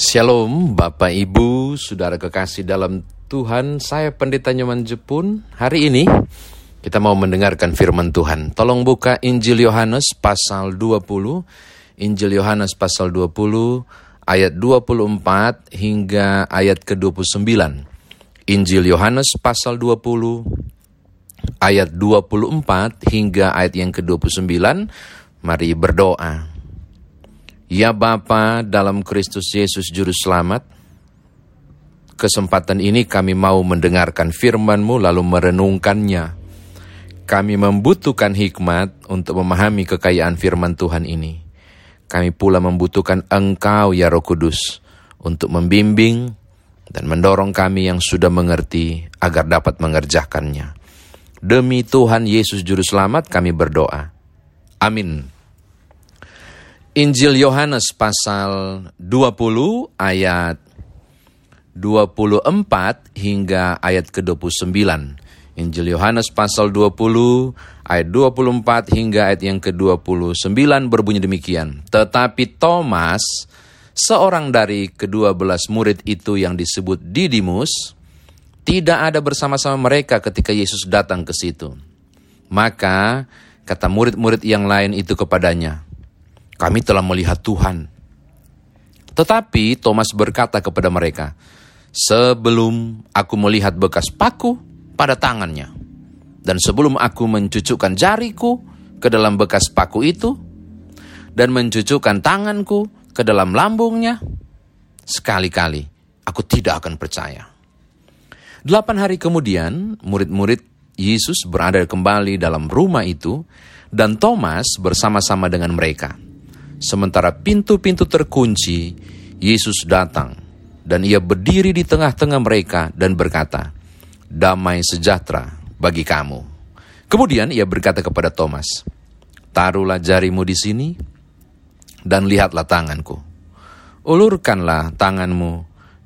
Shalom Bapak Ibu, Saudara kekasih dalam Tuhan, saya Pendeta Nyoman Jepun. Hari ini kita mau mendengarkan firman Tuhan. Tolong buka Injil Yohanes pasal 20. Injil Yohanes pasal 20 ayat 24 hingga ayat ke-29. Injil Yohanes pasal 20 ayat 24 hingga ayat yang ke-29. Mari berdoa. Ya Bapa dalam Kristus Yesus Juru Selamat, kesempatan ini kami mau mendengarkan firman-Mu lalu merenungkannya. Kami membutuhkan hikmat untuk memahami kekayaan firman Tuhan ini. Kami pula membutuhkan Engkau ya Roh Kudus untuk membimbing dan mendorong kami yang sudah mengerti agar dapat mengerjakannya. Demi Tuhan Yesus Juru Selamat kami berdoa. Amin. Injil Yohanes pasal 20 ayat 24 hingga ayat ke-29. Injil Yohanes pasal 20 ayat 24 hingga ayat yang ke-29 berbunyi demikian. Tetapi Thomas, seorang dari kedua belas murid itu yang disebut Didimus, tidak ada bersama-sama mereka ketika Yesus datang ke situ. Maka kata murid-murid yang lain itu kepadanya, kami telah melihat Tuhan. Tetapi Thomas berkata kepada mereka, sebelum aku melihat bekas paku pada tangannya, dan sebelum aku mencucukkan jariku ke dalam bekas paku itu, dan mencucukkan tanganku ke dalam lambungnya, sekali-kali aku tidak akan percaya. Delapan hari kemudian, murid-murid Yesus berada kembali dalam rumah itu, dan Thomas bersama-sama dengan mereka. Sementara pintu-pintu terkunci, Yesus datang dan ia berdiri di tengah-tengah mereka dan berkata, "Damai sejahtera bagi kamu." Kemudian ia berkata kepada Thomas, "Taruhlah jarimu di sini dan lihatlah tanganku. Ulurkanlah tanganmu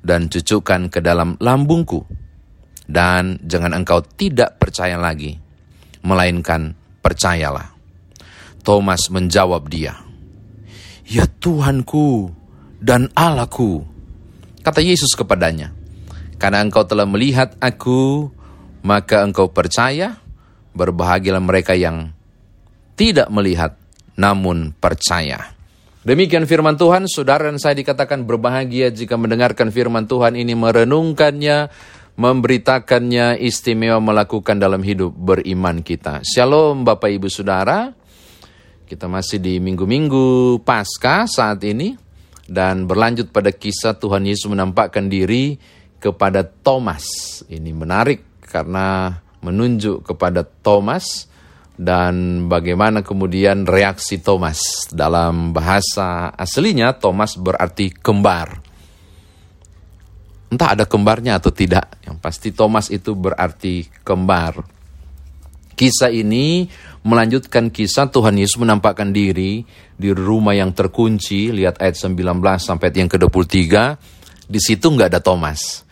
dan cucukkan ke dalam lambungku. Dan jangan engkau tidak percaya lagi, melainkan percayalah." Thomas menjawab dia, Ya Tuhanku dan Allahku. Kata Yesus kepadanya, Karena engkau telah melihat aku, maka engkau percaya, berbahagialah mereka yang tidak melihat, namun percaya. Demikian firman Tuhan, saudara dan saya dikatakan berbahagia jika mendengarkan firman Tuhan ini, merenungkannya, memberitakannya, istimewa melakukan dalam hidup beriman kita. Shalom Bapak Ibu Saudara, kita masih di minggu-minggu pasca saat ini dan berlanjut pada kisah Tuhan Yesus menampakkan diri kepada Thomas. Ini menarik karena menunjuk kepada Thomas dan bagaimana kemudian reaksi Thomas. Dalam bahasa aslinya Thomas berarti kembar. Entah ada kembarnya atau tidak, yang pasti Thomas itu berarti kembar. Kisah ini melanjutkan kisah Tuhan Yesus menampakkan diri di rumah yang terkunci, lihat ayat 19 sampai yang ke-23, di situ nggak ada Thomas.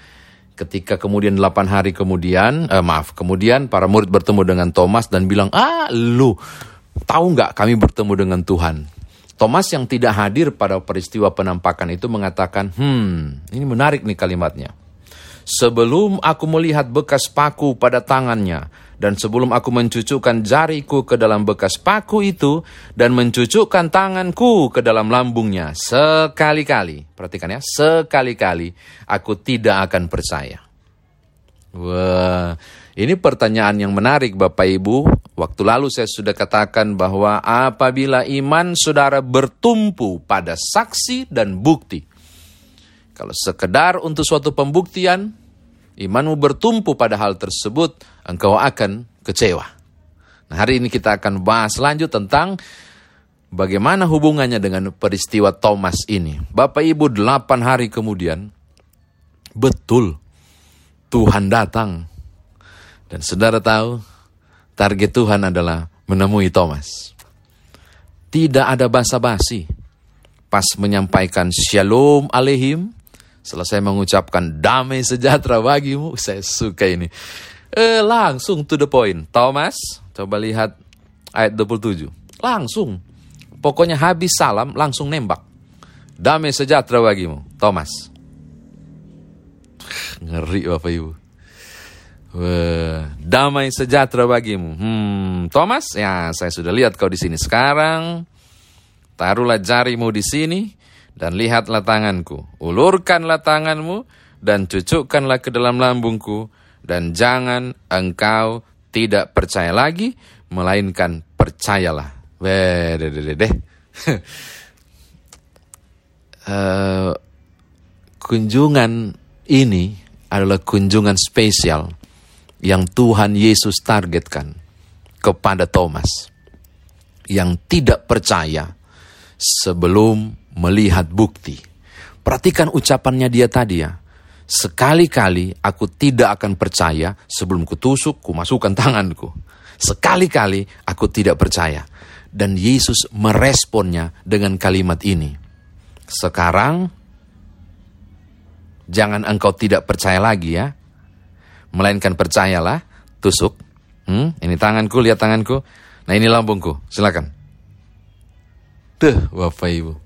Ketika kemudian 8 hari kemudian, eh, maaf, kemudian para murid bertemu dengan Thomas dan bilang, ah lu, tahu nggak kami bertemu dengan Tuhan. Thomas yang tidak hadir pada peristiwa penampakan itu mengatakan, hmm, ini menarik nih kalimatnya. Sebelum aku melihat bekas paku pada tangannya, dan sebelum aku mencucukkan jariku ke dalam bekas paku itu, dan mencucukkan tanganku ke dalam lambungnya, sekali-kali, perhatikan ya, sekali-kali aku tidak akan percaya. Wah, ini pertanyaan yang menarik Bapak Ibu. Waktu lalu saya sudah katakan bahwa apabila iman saudara bertumpu pada saksi dan bukti, kalau sekedar untuk suatu pembuktian, imanmu bertumpu pada hal tersebut, engkau akan kecewa. Nah, hari ini kita akan bahas lanjut tentang bagaimana hubungannya dengan peristiwa Thomas ini. Bapak Ibu, delapan hari kemudian, betul Tuhan datang. Dan saudara tahu, target Tuhan adalah menemui Thomas. Tidak ada basa-basi. Pas menyampaikan shalom alaihim, Selesai mengucapkan damai sejahtera bagimu, saya suka ini. Eh, langsung to the point. Thomas, coba lihat ayat 27. Langsung. Pokoknya habis salam, langsung nembak. Damai sejahtera bagimu, Thomas. Ngeri Bapak Ibu. Damai sejahtera bagimu. Hmm, Thomas, ya saya sudah lihat kau di sini sekarang. Taruhlah jarimu di sini dan lihatlah tanganku. Ulurkanlah tanganmu dan cucukkanlah ke dalam lambungku dan jangan engkau tidak percaya lagi, melainkan percayalah. Weh, deh, deh, deh. uh, kunjungan ini adalah kunjungan spesial yang Tuhan Yesus targetkan kepada Thomas yang tidak percaya sebelum melihat bukti. Perhatikan ucapannya dia tadi ya. Sekali-kali aku tidak akan percaya sebelum kutusuk, kumasukkan tanganku. Sekali-kali aku tidak percaya. Dan Yesus meresponnya dengan kalimat ini. Sekarang, jangan engkau tidak percaya lagi ya. Melainkan percayalah, tusuk. Hmm, ini tanganku, lihat tanganku. Nah ini lambungku, silakan. Tuh, Bapak Ibu.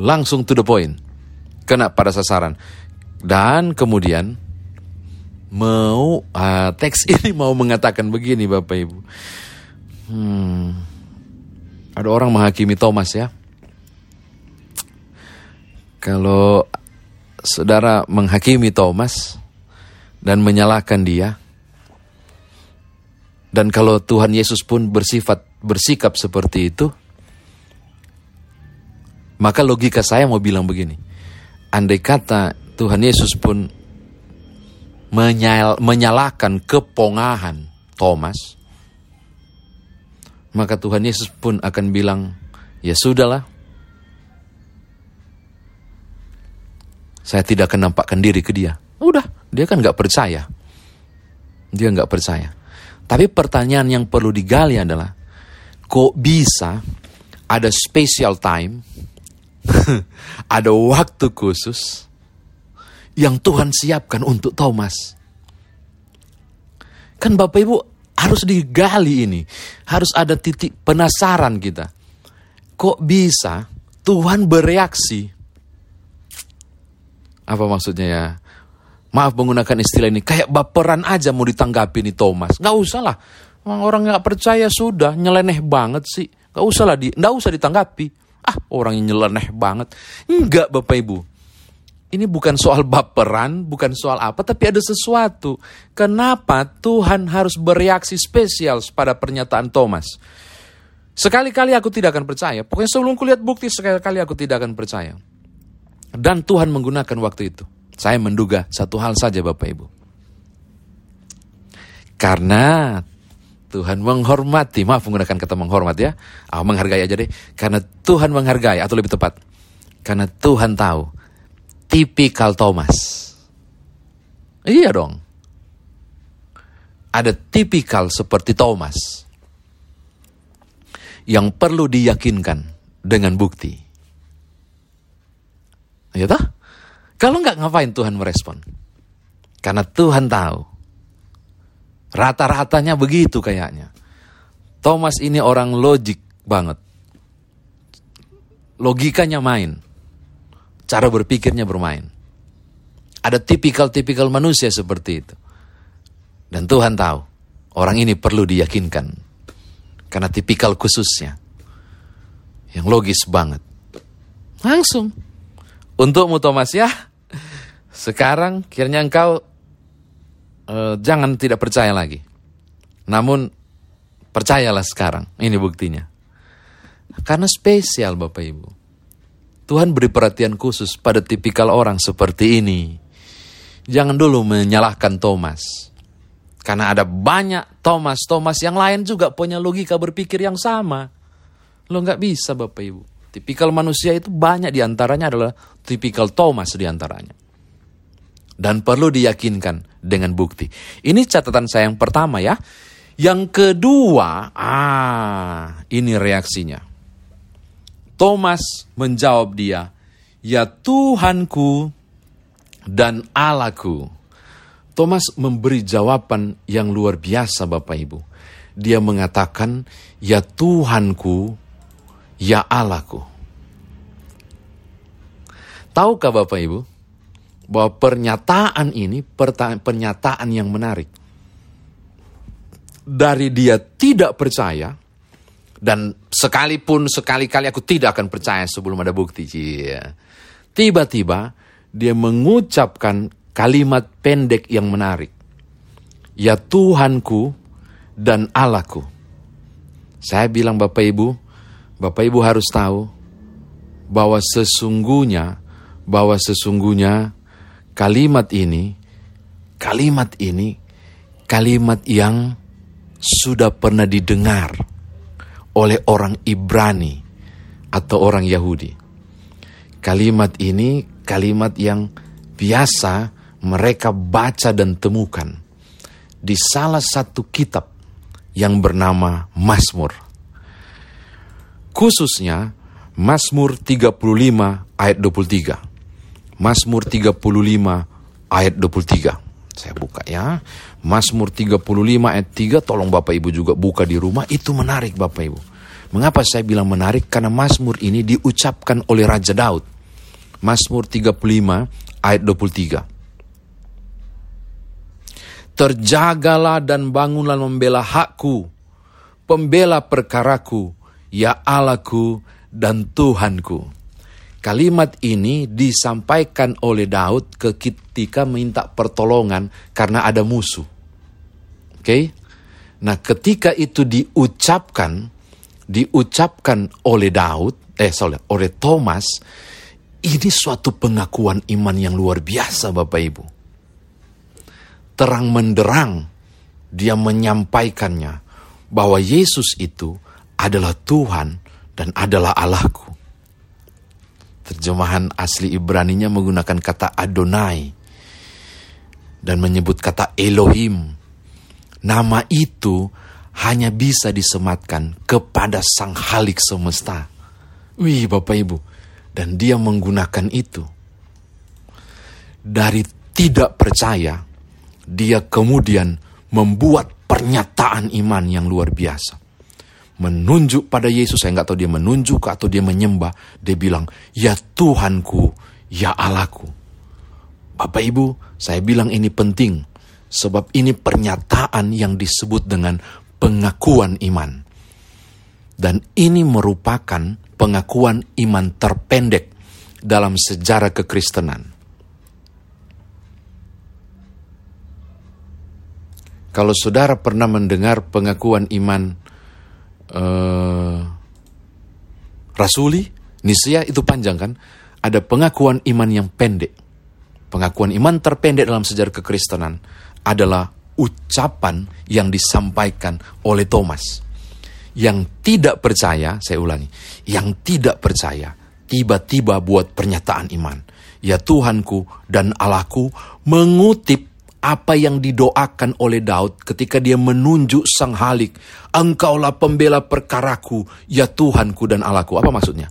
Langsung to the point. Kena pada sasaran. Dan kemudian mau uh, teks ini mau mengatakan begini Bapak Ibu. Hmm, ada orang menghakimi Thomas ya. Kalau saudara menghakimi Thomas dan menyalahkan dia, dan kalau Tuhan Yesus pun bersifat bersikap seperti itu, maka logika saya mau bilang begini. Andai kata Tuhan Yesus pun menyal, menyalahkan kepongahan Thomas, maka Tuhan Yesus pun akan bilang, ya sudahlah, saya tidak akan nampakkan diri ke dia. Udah, dia kan nggak percaya. Dia nggak percaya. Tapi pertanyaan yang perlu digali adalah, kok bisa ada special time, ada waktu khusus, yang Tuhan siapkan untuk Thomas. Kan Bapak Ibu harus digali ini. Harus ada titik penasaran kita. Kok bisa Tuhan bereaksi? Apa maksudnya ya? Maaf menggunakan istilah ini. Kayak baperan aja mau ditanggapi nih Thomas. Gak usah lah. Orang gak percaya sudah. Nyeleneh banget sih. Gak usah lah. Di, gak usah ditanggapi. Ah orang yang nyeleneh banget. Enggak Bapak Ibu. Ini bukan soal baperan, bukan soal apa, tapi ada sesuatu. Kenapa Tuhan harus bereaksi spesial pada pernyataan Thomas? Sekali-kali aku tidak akan percaya. Pokoknya sebelum kulihat bukti, sekali-kali aku tidak akan percaya. Dan Tuhan menggunakan waktu itu. Saya menduga satu hal saja Bapak Ibu. Karena Tuhan menghormati, maaf menggunakan kata menghormat ya, ah, menghargai aja deh. Karena Tuhan menghargai, atau lebih tepat, karena Tuhan tahu tipikal Thomas. Iya dong. Ada tipikal seperti Thomas yang perlu diyakinkan dengan bukti. Ya toh? Kalau nggak ngapain Tuhan merespon? Karena Tuhan tahu. Rata-ratanya begitu kayaknya. Thomas ini orang logik banget. Logikanya main cara berpikirnya bermain. Ada tipikal-tipikal manusia seperti itu. Dan Tuhan tahu, orang ini perlu diyakinkan. Karena tipikal khususnya. Yang logis banget. Langsung. Untukmu Thomas ya, sekarang kiranya engkau uh, jangan tidak percaya lagi. Namun percayalah sekarang, ini buktinya. Karena spesial Bapak Ibu. Tuhan beri perhatian khusus pada tipikal orang seperti ini. Jangan dulu menyalahkan Thomas. Karena ada banyak Thomas-Thomas yang lain juga punya logika berpikir yang sama. Lo nggak bisa Bapak Ibu. Tipikal manusia itu banyak di antaranya adalah tipikal Thomas di antaranya. Dan perlu diyakinkan dengan bukti. Ini catatan saya yang pertama ya. Yang kedua, ah ini reaksinya. Thomas menjawab dia, "Ya Tuhanku dan Allahku." Thomas memberi jawaban yang luar biasa Bapak Ibu. Dia mengatakan, "Ya Tuhanku, ya Allahku." Tahukah Bapak Ibu bahwa pernyataan ini pernyataan yang menarik. Dari dia tidak percaya dan sekalipun sekali-kali aku tidak akan percaya sebelum ada bukti. Tiba-tiba dia mengucapkan kalimat pendek yang menarik. Ya Tuhanku dan Allahku. Saya bilang Bapak Ibu, Bapak Ibu harus tahu bahwa sesungguhnya bahwa sesungguhnya kalimat ini kalimat ini kalimat yang sudah pernah didengar oleh orang Ibrani atau orang Yahudi. Kalimat ini kalimat yang biasa mereka baca dan temukan di salah satu kitab yang bernama Mazmur. Khususnya Mazmur 35 ayat 23. Mazmur 35 ayat 23. Saya buka ya. Mazmur 35 ayat 3, tolong Bapak Ibu juga buka di rumah. Itu menarik Bapak Ibu. Mengapa saya bilang menarik? Karena Mazmur ini diucapkan oleh Raja Daud. Mazmur 35 ayat 23. Terjagalah dan bangunlah membela hakku, pembela perkaraku, ya Allahku dan Tuhanku. Kalimat ini disampaikan oleh Daud ketika minta pertolongan karena ada musuh. Oke? Okay? Nah, ketika itu diucapkan, diucapkan oleh Daud, eh sorry, oleh Thomas, ini suatu pengakuan iman yang luar biasa Bapak Ibu terang menderang dia menyampaikannya bahwa Yesus itu adalah Tuhan dan adalah Allahku. Terjemahan asli Ibraninya menggunakan kata Adonai dan menyebut kata Elohim. Nama itu hanya bisa disematkan kepada Sang Halik semesta. Wih, Bapak Ibu, dan dia menggunakan itu dari tidak percaya dia kemudian membuat pernyataan iman yang luar biasa. Menunjuk pada Yesus, saya nggak tahu dia menunjuk atau dia menyembah. Dia bilang, ya Tuhanku, ya Allahku. Bapak Ibu, saya bilang ini penting. Sebab ini pernyataan yang disebut dengan pengakuan iman. Dan ini merupakan pengakuan iman terpendek dalam sejarah kekristenan. Kalau saudara pernah mendengar pengakuan iman uh, rasuli, Nisia itu panjang kan? Ada pengakuan iman yang pendek. Pengakuan iman terpendek dalam sejarah kekristenan adalah ucapan yang disampaikan oleh Thomas. Yang tidak percaya, saya ulangi, yang tidak percaya tiba-tiba buat pernyataan iman. Ya Tuhanku dan Allahku mengutip apa yang didoakan oleh Daud ketika dia menunjuk sang halik. Engkaulah pembela perkaraku, ya Tuhanku dan Allahku. Apa maksudnya?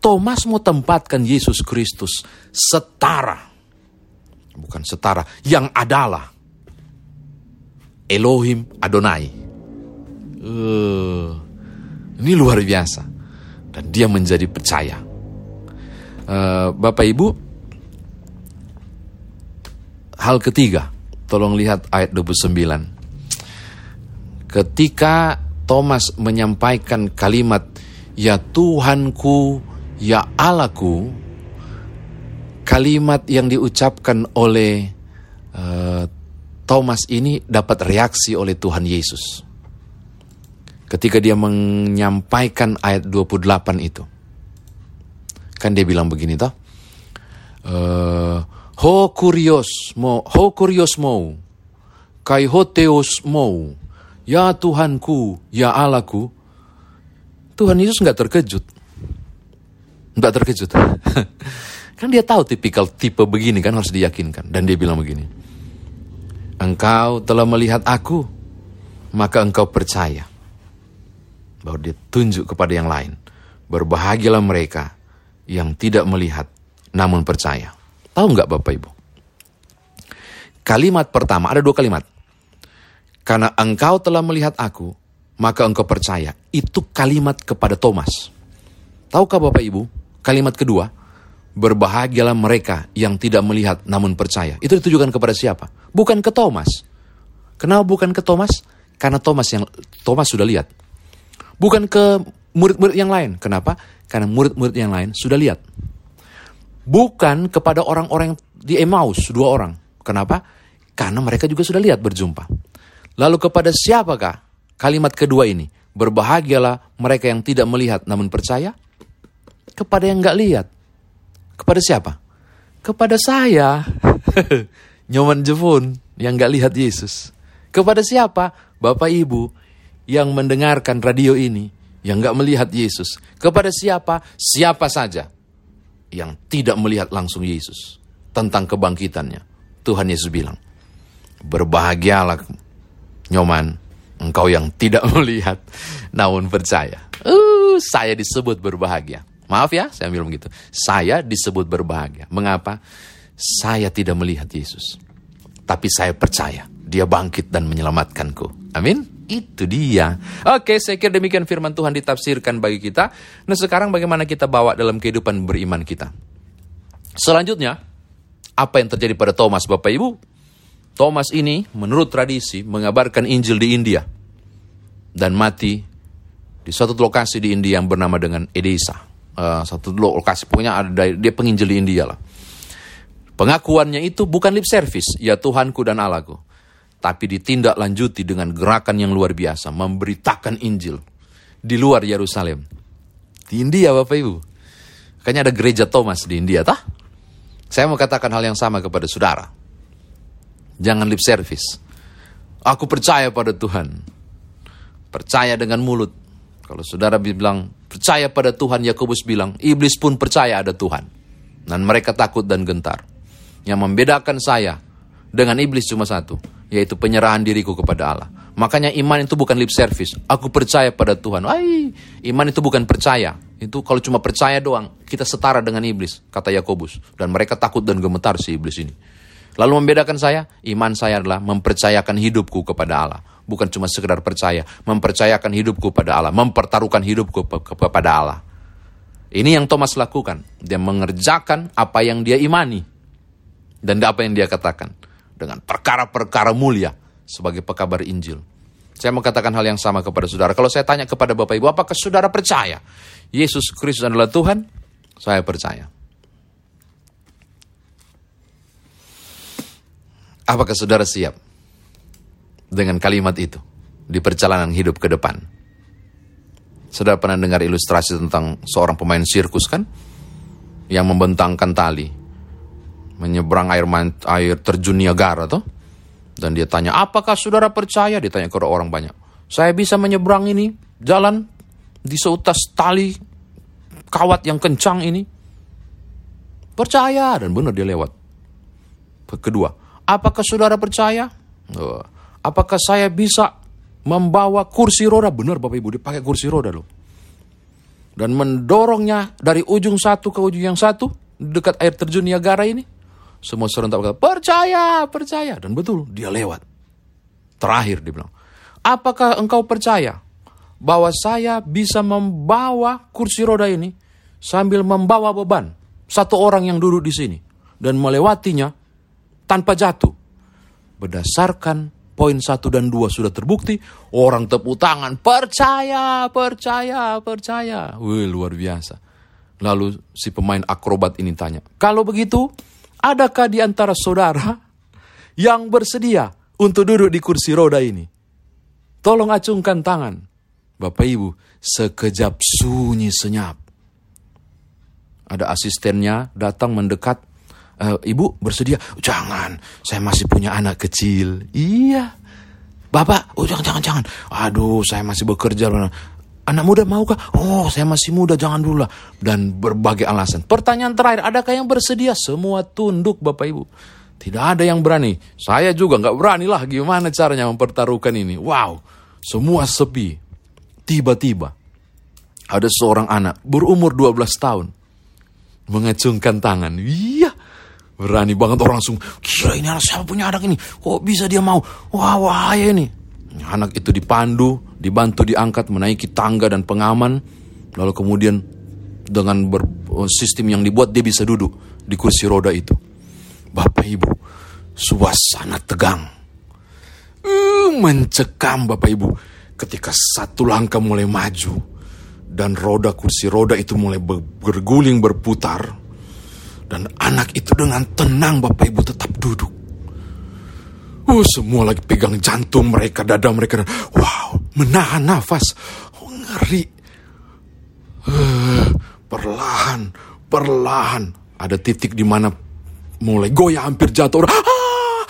Thomas mau tempatkan Yesus Kristus setara. Bukan setara, yang adalah. Elohim Adonai. Uh, ini luar biasa. Dan dia menjadi percaya. Uh, Bapak Ibu, hal ketiga Tolong lihat ayat 29. Ketika Thomas menyampaikan kalimat Ya Tuhanku, Ya Allahku, kalimat yang diucapkan oleh uh, Thomas ini dapat reaksi oleh Tuhan Yesus. Ketika dia menyampaikan ayat 28 itu. Kan dia bilang begini toh. Uh, Ho kurios mo, ho kurios mo, kai ho teos mo, ya Tuhanku, ya Allahku. Tuhan Yesus nggak terkejut, nggak terkejut. kan dia tahu tipikal tipe begini kan harus diyakinkan. Dan dia bilang begini, engkau telah melihat aku, maka engkau percaya. Bahwa dia tunjuk kepada yang lain. Berbahagialah mereka yang tidak melihat namun percaya. Tahu nggak Bapak Ibu? Kalimat pertama, ada dua kalimat. Karena engkau telah melihat aku, maka engkau percaya. Itu kalimat kepada Thomas. Tahukah Bapak Ibu? Kalimat kedua, Berbahagialah mereka yang tidak melihat namun percaya. Itu ditujukan kepada siapa? Bukan ke Thomas. Kenapa bukan ke Thomas? Karena Thomas yang Thomas sudah lihat. Bukan ke murid-murid yang lain. Kenapa? Karena murid-murid yang lain sudah lihat. Bukan kepada orang-orang di Emmaus, dua orang. Kenapa? Karena mereka juga sudah lihat berjumpa. Lalu kepada siapakah kalimat kedua ini? Berbahagialah mereka yang tidak melihat namun percaya. Kepada yang nggak lihat. Kepada siapa? Kepada saya. Nyoman Jepun yang nggak lihat Yesus. Kepada siapa? Bapak Ibu yang mendengarkan radio ini. Yang nggak melihat Yesus. Kepada siapa? Siapa saja yang tidak melihat langsung Yesus. Tentang kebangkitannya. Tuhan Yesus bilang. Berbahagialah Nyoman, engkau yang tidak melihat namun percaya. Uh, saya disebut berbahagia. Maaf ya, saya bilang begitu. Saya disebut berbahagia. Mengapa? Saya tidak melihat Yesus. Tapi saya percaya dia bangkit dan menyelamatkanku. Amin. Itu dia. Oke, saya kira demikian firman Tuhan ditafsirkan bagi kita. Nah sekarang bagaimana kita bawa dalam kehidupan beriman kita. Selanjutnya, apa yang terjadi pada Thomas Bapak Ibu? Thomas ini menurut tradisi mengabarkan Injil di India. Dan mati di suatu lokasi di India yang bernama dengan Edesa uh, satu lokasi pokoknya ada dia penginjil di India lah. Pengakuannya itu bukan lip service, ya Tuhanku dan Allahku. Tapi ditindaklanjuti dengan gerakan yang luar biasa, memberitakan Injil di luar Yerusalem. Di India Bapak Ibu. Kayaknya ada gereja Thomas di India, tah? Saya mau katakan hal yang sama kepada saudara. Jangan lip service. Aku percaya pada Tuhan. Percaya dengan mulut. Kalau saudara bilang, percaya pada Tuhan, Yakobus bilang, iblis pun percaya ada Tuhan. Dan mereka takut dan gentar. Yang membedakan saya dengan iblis cuma satu, yaitu penyerahan diriku kepada Allah. Makanya iman itu bukan lip service. Aku percaya pada Tuhan. Ay, iman itu bukan percaya. Itu kalau cuma percaya doang, kita setara dengan iblis, kata Yakobus. Dan mereka takut dan gemetar si iblis ini. Lalu membedakan saya, iman saya adalah mempercayakan hidupku kepada Allah bukan cuma sekedar percaya, mempercayakan hidupku pada Allah, mempertaruhkan hidupku kepada Allah. Ini yang Thomas lakukan. Dia mengerjakan apa yang dia imani dan apa yang dia katakan dengan perkara-perkara mulia sebagai pekabar Injil. Saya mau katakan hal yang sama kepada saudara. Kalau saya tanya kepada Bapak Ibu, apakah saudara percaya Yesus Kristus adalah Tuhan? Saya percaya. Apakah saudara siap dengan kalimat itu di perjalanan hidup ke depan. Saudara pernah dengar ilustrasi tentang seorang pemain sirkus kan? Yang membentangkan tali. Menyeberang air, air terjun Niagara tuh. Dan dia tanya, apakah saudara percaya? Dia tanya ke orang banyak. Saya bisa menyeberang ini, jalan di seutas tali kawat yang kencang ini. Percaya, dan benar dia lewat. Kedua, apakah saudara percaya? Oh, Apakah saya bisa membawa kursi roda? Benar Bapak Ibu, dipakai kursi roda loh. Dan mendorongnya dari ujung satu ke ujung yang satu, dekat air terjun Niagara ini. Semua serentak berkata, percaya, percaya. Dan betul, dia lewat. Terakhir dia bilang, apakah engkau percaya bahwa saya bisa membawa kursi roda ini sambil membawa beban satu orang yang duduk di sini dan melewatinya tanpa jatuh berdasarkan poin satu dan dua sudah terbukti, orang tepuk tangan, percaya, percaya, percaya. Wih, luar biasa. Lalu si pemain akrobat ini tanya, kalau begitu, adakah di antara saudara yang bersedia untuk duduk di kursi roda ini? Tolong acungkan tangan. Bapak Ibu, sekejap sunyi senyap. Ada asistennya datang mendekat uh, ibu bersedia? Jangan, saya masih punya anak kecil. Iya. Bapak, oh jangan, jangan, jangan. Aduh, saya masih bekerja. Anak muda mau kah? Oh, saya masih muda, jangan dulu lah. Dan berbagai alasan. Pertanyaan terakhir, adakah yang bersedia? Semua tunduk Bapak Ibu. Tidak ada yang berani. Saya juga nggak berani lah gimana caranya mempertaruhkan ini. Wow, semua sepi. Tiba-tiba ada seorang anak berumur 12 tahun mengacungkan tangan. Iya, Berani banget orang langsung, kira ini anak siapa punya anak ini? Kok bisa dia mau? Wah, wahaya ini. Anak itu dipandu, dibantu diangkat, menaiki tangga dan pengaman. Lalu kemudian dengan ber, sistem yang dibuat dia bisa duduk di kursi roda itu. Bapak Ibu, suasana tegang. Uh, mencekam Bapak Ibu ketika satu langkah mulai maju dan roda kursi roda itu mulai berguling berputar dan anak itu dengan tenang Bapak Ibu tetap duduk. Oh, semua lagi pegang jantung mereka, dada mereka. Wow, menahan nafas. Oh, ngeri. Uh, perlahan, perlahan. Ada titik di mana mulai goyah hampir jatuh. Ah!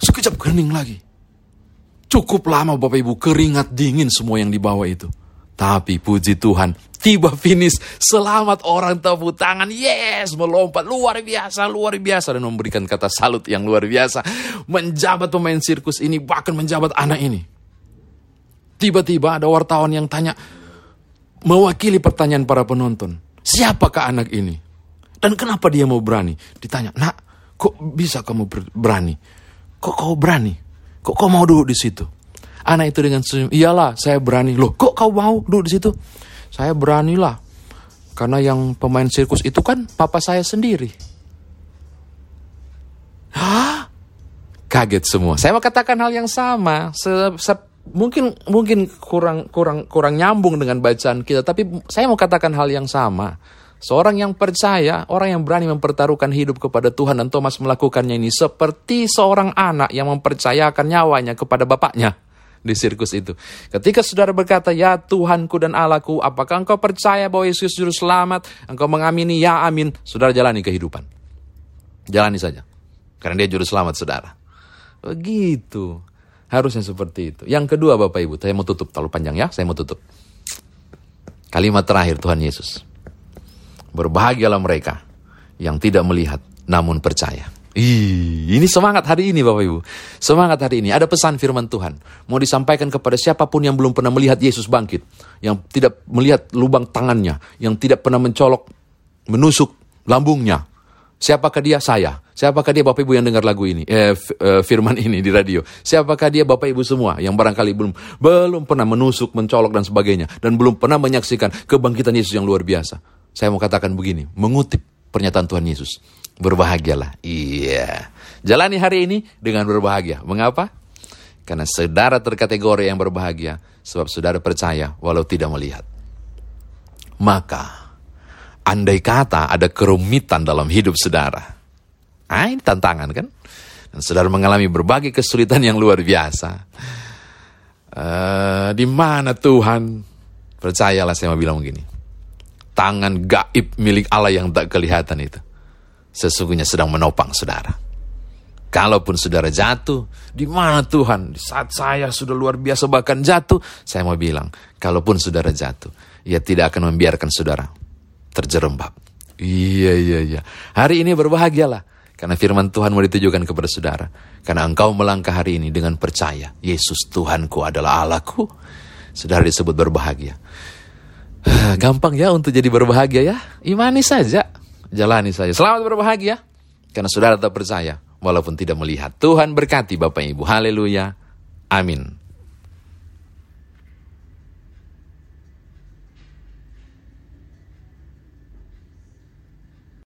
Sekejap kening lagi. Cukup lama Bapak Ibu keringat dingin semua yang dibawa itu. Tapi puji Tuhan, tiba finish. Selamat orang tepuk tangan. Yes, melompat. Luar biasa, luar biasa. Dan memberikan kata salut yang luar biasa. Menjabat pemain sirkus ini, bahkan menjabat anak ini. Tiba-tiba ada wartawan yang tanya, mewakili pertanyaan para penonton. Siapakah anak ini? Dan kenapa dia mau berani? Ditanya, nak, kok bisa kamu berani? Kok kau berani? Kok kau mau duduk di situ? Anak itu dengan senyum, iyalah saya berani. Loh, kok kau mau duduk di situ? Saya beranilah. Karena yang pemain sirkus itu kan papa saya sendiri. Hah? Kaget semua. Saya mau katakan hal yang sama. Se, se mungkin mungkin kurang kurang kurang nyambung dengan bacaan kita, tapi saya mau katakan hal yang sama. Seorang yang percaya, orang yang berani mempertaruhkan hidup kepada Tuhan dan Thomas melakukannya ini seperti seorang anak yang mempercayakan nyawanya kepada bapaknya di sirkus itu. Ketika saudara berkata, ya Tuhanku dan Allahku, apakah engkau percaya bahwa Yesus juru selamat? Engkau mengamini, ya amin. Saudara jalani kehidupan. Jalani saja. Karena dia juru selamat saudara. Begitu. Harusnya seperti itu. Yang kedua Bapak Ibu, saya mau tutup. Terlalu panjang ya, saya mau tutup. Kalimat terakhir Tuhan Yesus. Berbahagialah mereka yang tidak melihat namun percaya. Ih, ini semangat hari ini Bapak Ibu. Semangat hari ini. Ada pesan firman Tuhan. Mau disampaikan kepada siapa pun yang belum pernah melihat Yesus bangkit. Yang tidak melihat lubang tangannya. Yang tidak pernah mencolok, menusuk lambungnya. Siapakah dia? Saya. Siapakah dia Bapak Ibu yang dengar lagu ini? Eh, eh, firman ini di radio. Siapakah dia Bapak Ibu semua yang barangkali belum belum pernah menusuk, mencolok dan sebagainya. Dan belum pernah menyaksikan kebangkitan Yesus yang luar biasa. Saya mau katakan begini, mengutip pernyataan Tuhan Yesus. Berbahagialah. Iya. Jalani hari ini dengan berbahagia. Mengapa? Karena saudara terkategori yang berbahagia sebab saudara percaya walau tidak melihat. Maka, andai kata ada kerumitan dalam hidup saudara. Ah, ini tantangan kan? Dan saudara mengalami berbagai kesulitan yang luar biasa. Uh, di mana Tuhan? Percayalah saya mau bilang begini. Tangan gaib milik Allah yang tak kelihatan itu sesungguhnya sedang menopang saudara. Kalaupun saudara jatuh, di mana Tuhan? Di saat saya sudah luar biasa bahkan jatuh, saya mau bilang, kalaupun saudara jatuh, ia tidak akan membiarkan saudara terjerembab. Iya, iya, iya. Hari ini berbahagialah, karena firman Tuhan mau ditujukan kepada saudara. Karena engkau melangkah hari ini dengan percaya, Yesus Tuhanku adalah Allahku. Saudara disebut berbahagia. Gampang ya untuk jadi berbahagia ya, imani saja. Jalani saja. Selamat berbahagia. Karena saudara tetap percaya walaupun tidak melihat. Tuhan berkati Bapak Ibu. Haleluya. Amin.